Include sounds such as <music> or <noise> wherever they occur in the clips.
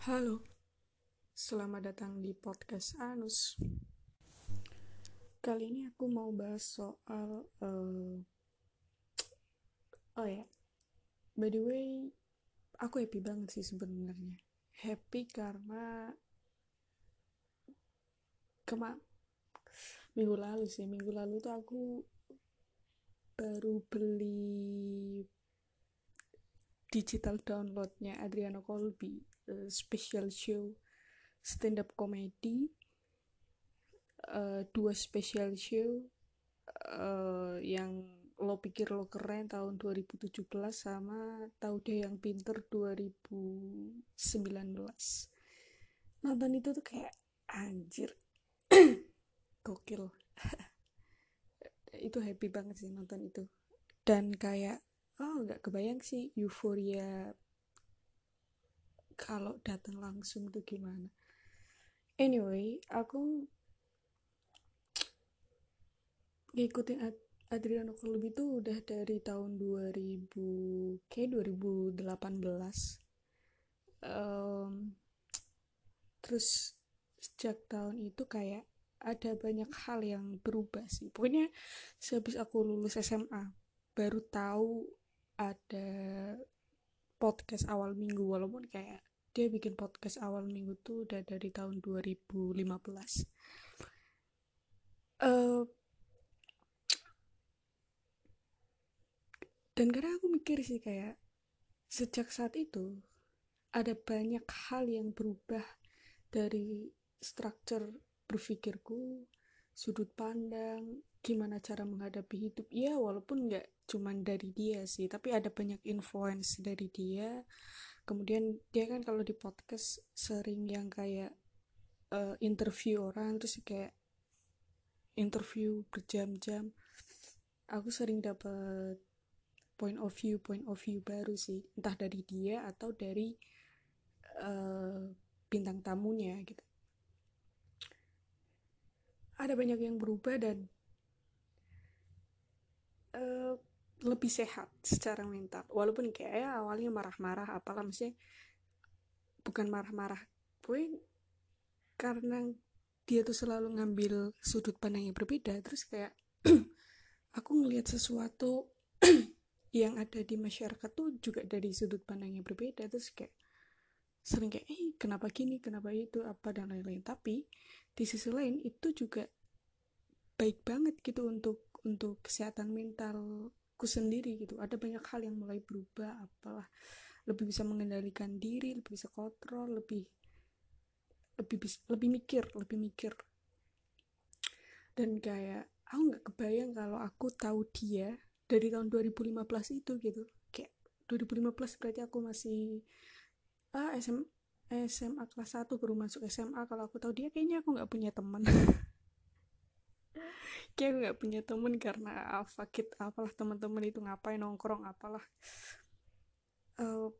Halo, selamat datang di podcast Anus. Kali ini aku mau bahas soal, uh, oh ya, by the way, aku happy banget sih sebenarnya. Happy karena kema minggu lalu sih, minggu lalu tuh aku baru beli digital downloadnya Adriano Colby uh, special show stand up comedy uh, dua special show uh, yang lo pikir lo keren tahun 2017 sama tahu deh yang pinter 2019 nonton itu tuh kayak anjir <clears throat> gokil. <laughs> Itu happy banget sih nonton itu. Dan kayak oh nggak kebayang sih euforia kalau datang langsung tuh gimana. Anyway aku ngikutin Ad Adriano itu udah dari tahun 2000 kayak 2018 um, terus sejak tahun itu kayak ada banyak hal yang berubah sih. Pokoknya sehabis aku lulus SMA baru tahu ada podcast awal minggu walaupun kayak dia bikin podcast awal minggu tuh udah dari tahun 2015 uh, dan karena aku mikir sih kayak sejak saat itu ada banyak hal yang berubah dari struktur berpikirku sudut pandang gimana cara menghadapi hidup. Ya walaupun nggak cuman dari dia sih tapi ada banyak influence dari dia. Kemudian dia kan kalau di podcast sering yang kayak uh, interview orang terus kayak interview berjam-jam. Aku sering dapat point of view point of view baru sih. Entah dari dia atau dari uh, bintang tamunya gitu ada banyak yang berubah dan uh, lebih sehat secara mental. Walaupun kayak ya awalnya marah-marah apalah maksudnya bukan marah-marah gue karena dia tuh selalu ngambil sudut pandang yang berbeda terus kayak <clears throat> aku ngelihat sesuatu <clears throat> yang ada di masyarakat tuh juga dari sudut pandang yang berbeda terus kayak sering kayak eh kenapa gini kenapa itu apa dan lain-lain. Tapi di sisi lain itu juga baik banget gitu untuk untuk kesehatan mentalku sendiri gitu. Ada banyak hal yang mulai berubah apalah. Lebih bisa mengendalikan diri lebih bisa kontrol lebih lebih bisa, lebih mikir lebih mikir. Dan kayak aku nggak kebayang kalau aku tahu dia dari tahun 2015 itu gitu. Kayak 2015 berarti aku masih ah SM, SMA kelas 1 baru masuk SMA kalau aku tahu dia kayaknya aku nggak punya teman. <laughs> Kayak nggak punya temen karena fakit apalah teman-teman itu ngapain nongkrong apalah. Uh,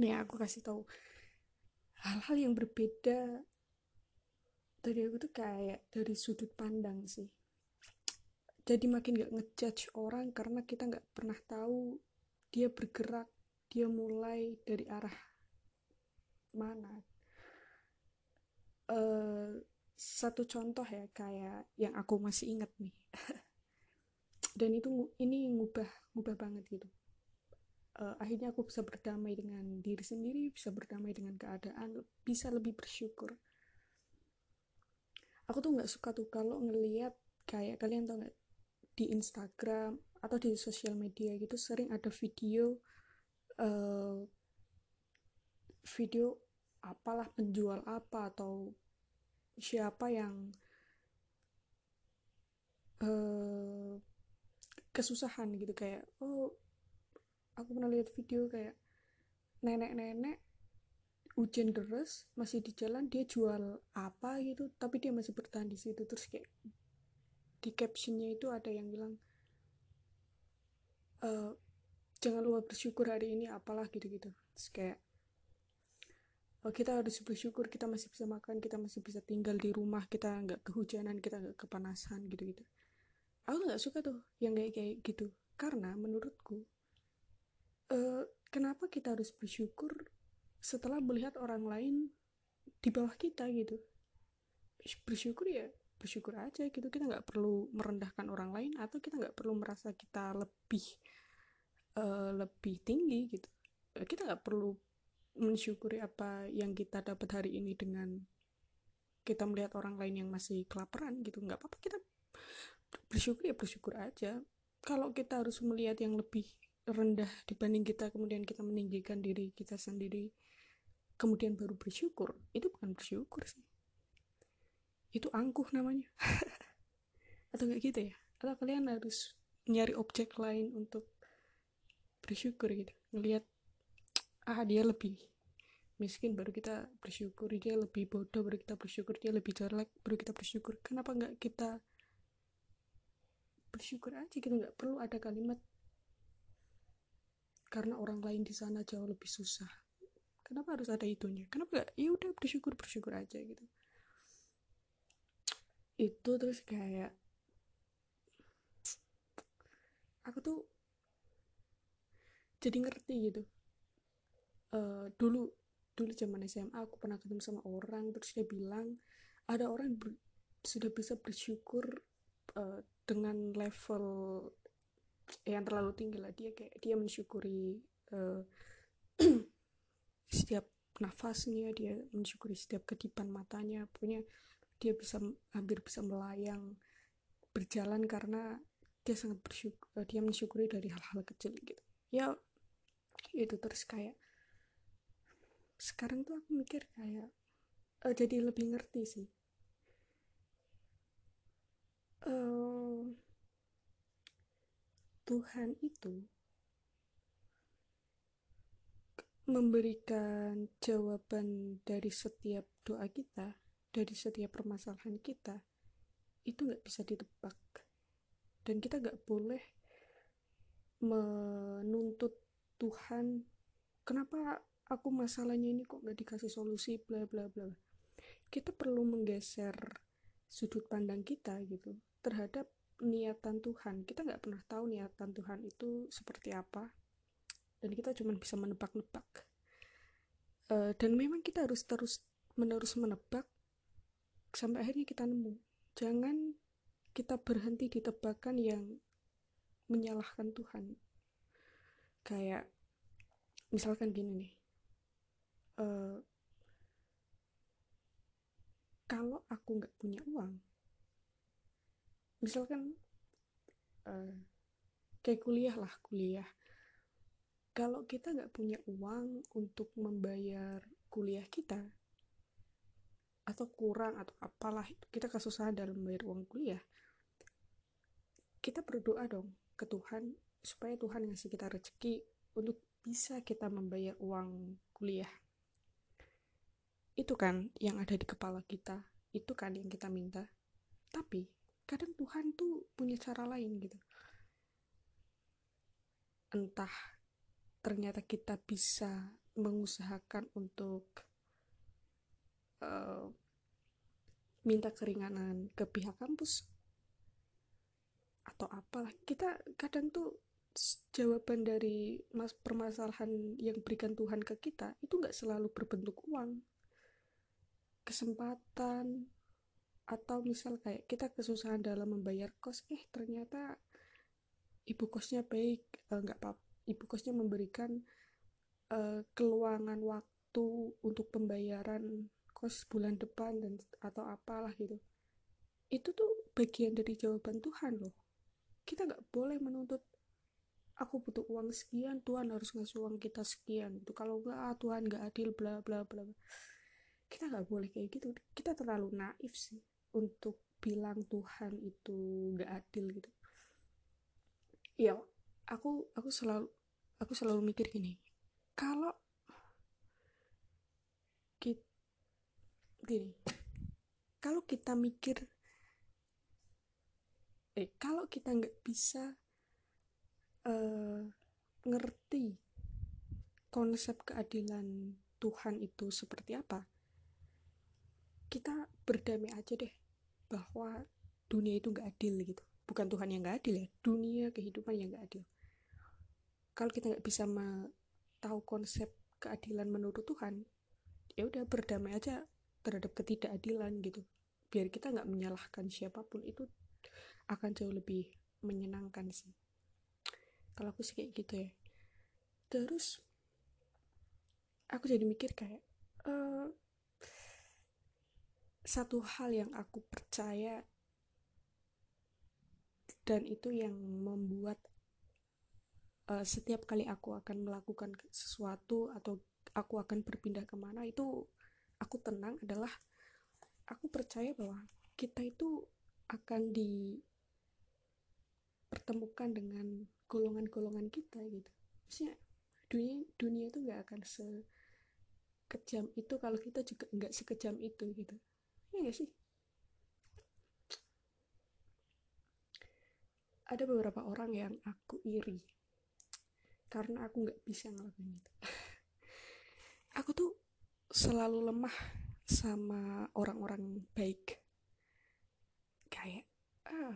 nih aku kasih tahu. Hal-hal yang berbeda dari aku tuh kayak dari sudut pandang sih. Jadi makin gak ngejudge orang karena kita nggak pernah tahu dia bergerak dia mulai dari arah mana? Uh, satu contoh ya kayak yang aku masih ingat nih. <laughs> Dan itu ini ngubah ngubah banget gitu. Uh, akhirnya aku bisa berdamai dengan diri sendiri bisa berdamai dengan keadaan bisa lebih bersyukur. Aku tuh nggak suka tuh kalau ngelihat kayak kalian tau nggak di Instagram atau di sosial media gitu sering ada video uh, video apalah penjual apa atau siapa yang uh, kesusahan gitu. Kayak oh aku pernah lihat video kayak nenek-nenek hujan deras masih di jalan dia jual apa gitu tapi dia masih bertahan di situ. Terus kayak di captionnya itu ada yang bilang e, jangan lupa bersyukur hari ini apalah gitu-gitu. Terus kayak oh, kita harus bersyukur kita masih bisa makan kita masih bisa tinggal di rumah kita nggak kehujanan kita nggak kepanasan gitu-gitu. Aku nggak suka tuh yang kayak kayak gitu. Karena menurutku uh, kenapa kita harus bersyukur setelah melihat orang lain di bawah kita gitu? Bersyukur ya bersyukur aja gitu. Kita nggak perlu merendahkan orang lain atau kita nggak perlu merasa kita lebih uh, lebih tinggi gitu. Kita nggak perlu mensyukuri apa yang kita dapat hari ini dengan kita melihat orang lain yang masih kelaparan gitu. Nggak apa-apa kita bersyukur ya bersyukur aja. Kalau kita harus melihat yang lebih rendah dibanding kita kemudian kita meninggikan diri kita sendiri kemudian baru bersyukur itu bukan bersyukur sih. Itu angkuh namanya. <laughs> Atau kayak gitu ya? Atau kalian harus nyari objek lain untuk bersyukur gitu. Ngelihat ah dia lebih miskin baru kita bersyukur. Dia lebih bodoh baru kita bersyukur. Dia lebih jelek baru kita bersyukur. Kenapa nggak kita bersyukur aja kita nggak perlu ada kalimat. Karena orang lain di sana jauh lebih susah. Kenapa harus ada itunya? Kenapa gak ya udah bersyukur bersyukur aja gitu. Itu terus kayak aku tuh jadi ngerti gitu. Uh, dulu dulu zaman SMA aku pernah ketemu sama orang terus dia bilang ada orang ber, sudah bisa bersyukur uh, dengan level yang terlalu tinggi lah. Dia kayak dia mensyukuri uh, <clears throat> setiap nafasnya dia mensyukuri setiap kedipan matanya. Punya dia bisa hampir bisa melayang berjalan karena dia sangat bersyukur dia mensyukuri dari hal-hal kecil gitu. Ya itu terus kayak sekarang tuh aku mikir kayak uh, jadi lebih ngerti sih uh, Tuhan itu memberikan jawaban dari setiap doa kita, dari setiap permasalahan kita, itu nggak bisa ditebak. Dan kita nggak boleh menuntut Tuhan, kenapa aku masalahnya ini kok nggak dikasih solusi, bla bla bla. Kita perlu menggeser sudut pandang kita gitu terhadap niatan Tuhan. Kita nggak pernah tahu niatan Tuhan itu seperti apa dan kita cuma bisa menebak-nebak. Uh, dan memang kita harus terus menerus menebak sampai akhirnya kita nemu. Jangan kita berhenti di tebakan yang menyalahkan Tuhan kayak misalkan gini nih uh, kalau aku nggak punya uang misalkan uh, kayak kuliah lah kuliah. Kalau kita nggak punya uang untuk membayar kuliah kita atau kurang atau apalah kita kesusahan dalam membayar uang kuliah kita berdoa dong ke Tuhan supaya Tuhan ngasih kita rezeki untuk bisa kita membayar uang kuliah. Itu kan yang ada di kepala kita itu kan yang kita minta. Tapi kadang Tuhan tuh punya cara lain gitu. Entah ternyata kita bisa mengusahakan untuk uh, minta keringanan ke pihak kampus atau apalah. Kita kadang tuh jawaban dari mas permasalahan yang berikan Tuhan ke kita itu nggak selalu berbentuk uang. Kesempatan atau misal kayak kita kesusahan dalam membayar kos eh ternyata ibu kosnya baik eh, nggak uh, apa ibu kosnya memberikan uh, keluangan waktu untuk pembayaran kos bulan depan dan atau apalah gitu. Itu tuh bagian dari jawaban Tuhan loh. Kita nggak boleh menuntut aku butuh uang sekian Tuhan harus ngasih uang kita sekian itu kalau nggak ah, Tuhan nggak adil bla bla bla kita nggak boleh kayak gitu. Kita terlalu naif sih untuk bilang Tuhan itu gak adil gitu. Ya aku aku selalu aku selalu mikir gini kalau kita gini kalau kita mikir eh kalau kita nggak bisa uh, ngerti konsep keadilan Tuhan itu seperti apa? Kita berdamai aja deh bahwa dunia itu nggak adil gitu. Bukan Tuhan yang nggak adil ya dunia kehidupan yang nggak adil. Kalau kita nggak bisa tahu konsep keadilan menurut Tuhan ya udah berdamai aja terhadap ketidakadilan gitu. Biar kita nggak menyalahkan siapa pun itu akan jauh lebih menyenangkan sih kalau aku sih kayak gitu ya. Terus aku jadi mikir kayak uh, satu hal yang aku percaya dan itu yang membuat uh, setiap kali aku akan melakukan sesuatu atau aku akan berpindah ke mana itu aku tenang adalah aku percaya bahwa kita itu akan dipertemukan dengan golongan-golongan kita gitu. Maksudnya dunia dunia itu nggak akan sekejam itu kalau kita juga nggak sekejam itu gitu. Ya gak sih? Ada beberapa orang yang aku iri karena aku nggak bisa ngelakuin itu. <laughs> Aku tuh selalu lemah sama orang-orang baik. Kayak ah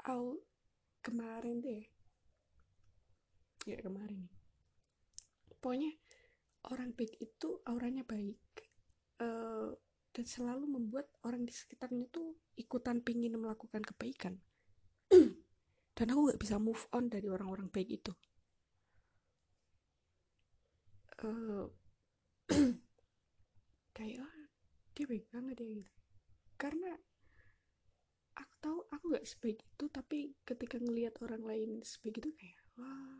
aku kemarin deh. Ya kemarin. Pokoknya orang baik itu auranya baik uh, dan selalu membuat orang di sekitarnya tuh ikutan pingin melakukan kebaikan. <clears throat> Dan aku gak bisa move on dari orang-orang baik itu. Uh, <clears throat> kayak oh, dia baik banget ya gitu. Karena tahu aku gak sebaik itu tapi ketika ngelihat orang lain sebaik itu kayak wah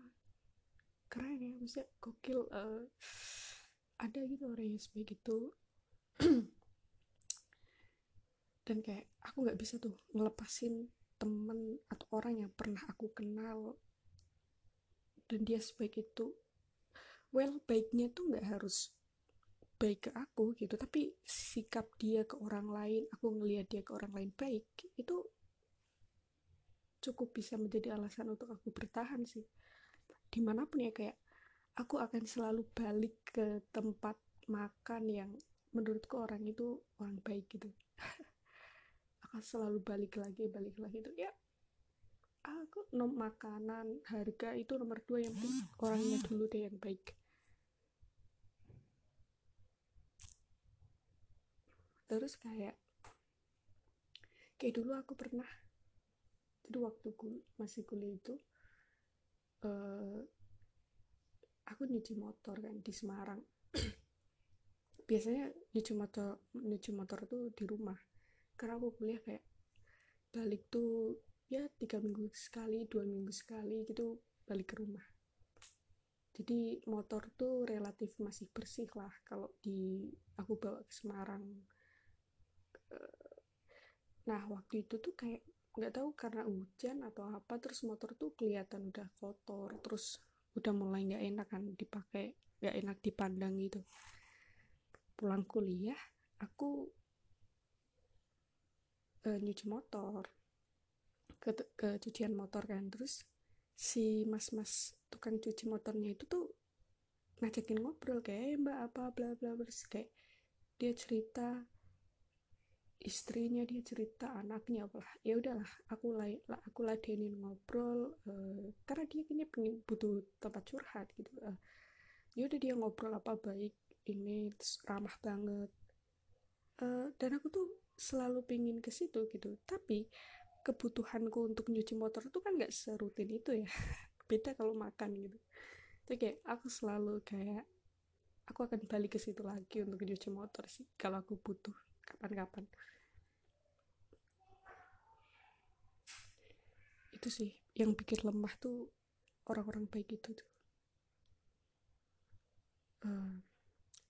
keren ya maksudnya gokil uh, ada gitu orang yang sebaik itu. <clears throat> Dan kayak aku nggak bisa tuh ngelepasin temen atau orang yang pernah aku kenal dan dia sebaik itu. Well baiknya tuh nggak harus baik ke aku gitu tapi sikap dia ke orang lain aku ngelihat dia ke orang lain baik itu cukup bisa menjadi alasan untuk aku bertahan sih. Di mana pun ya kayak aku akan selalu balik ke tempat makan yang menurutku orang itu orang baik gitu. <laughs> Akan selalu balik lagi balik lagi itu. Ya aku nom makanan harga itu nomor dua yang penting. Orangnya dulu deh yang baik. Terus kayak kayak dulu aku pernah jadi waktu kul masih kuliah itu uh, aku nyuci motor kan di Semarang. <clears throat> Biasanya nyuci motor nyuci motor tuh di rumah. Karena aku kuliah kayak balik tuh ya tiga minggu sekali dua minggu sekali gitu balik ke rumah. Jadi motor tuh relatif masih bersih lah kalau di aku bawa ke Semarang. Nah waktu itu tuh kayak nggak tahu karena hujan atau apa terus motor tuh kelihatan udah kotor terus udah mulai nggak enak kan dipakai nggak enak dipandang gitu. Pulang kuliah aku uh, nyuci motor. Ke, ke cucian motor kan terus si mas-mas tukang cuci motornya itu tuh ngajakin ngobrol kayak eh, mbak apa bla bla bla kayak dia cerita istrinya dia cerita anaknya apa ya udahlah aku lah aku ladenin ngobrol uh, karena dia kini pengen butuh tempat curhat gitu. Uh, ya udah dia ngobrol apa baik ini ramah banget. Uh, dan aku tuh selalu pingin ke situ gitu. Tapi kebutuhanku untuk nyuci motor itu kan nggak serutin itu ya. <laughs> Beda kalau makan gitu. Jadi kayak aku selalu kayak aku akan balik ke situ lagi untuk nyuci motor sih kalau aku butuh kapan-kapan. Itu sih yang bikin lemah tuh orang-orang baik itu tuh. Uh,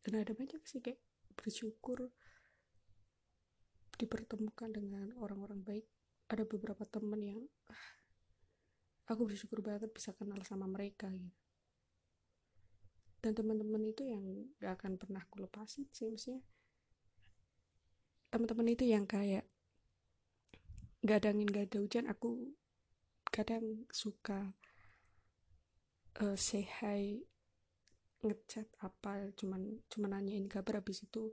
dan ada banyak sih kayak bersyukur dipertemukan dengan orang-orang baik. Ada beberapa temen yang ah, aku bersyukur banget bisa kenal sama mereka gitu. Dan teman-teman itu yang gak akan pernah aku lepasin sih maksudnya teman-teman itu yang kayak gak ada angin gak ada hujan aku kadang suka uh, say hi ngechat apa cuman cuman nanyain kabar habis itu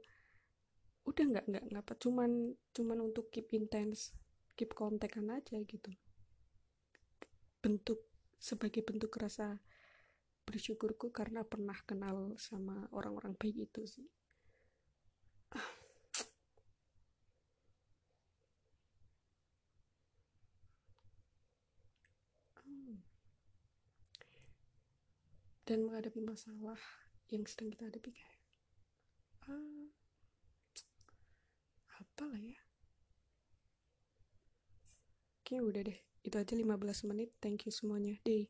udah nggak nggak ngapa cuman cuman untuk keep intense keep kontekan aja gitu. Bentuk sebagai bentuk rasa bersyukurku karena pernah kenal sama orang-orang baik itu sih dan menghadapi masalah yang sedang kita hadapi kayak ah, apa ya. Oke udah deh. Itu aja 15 menit. Thank you semuanya. Deh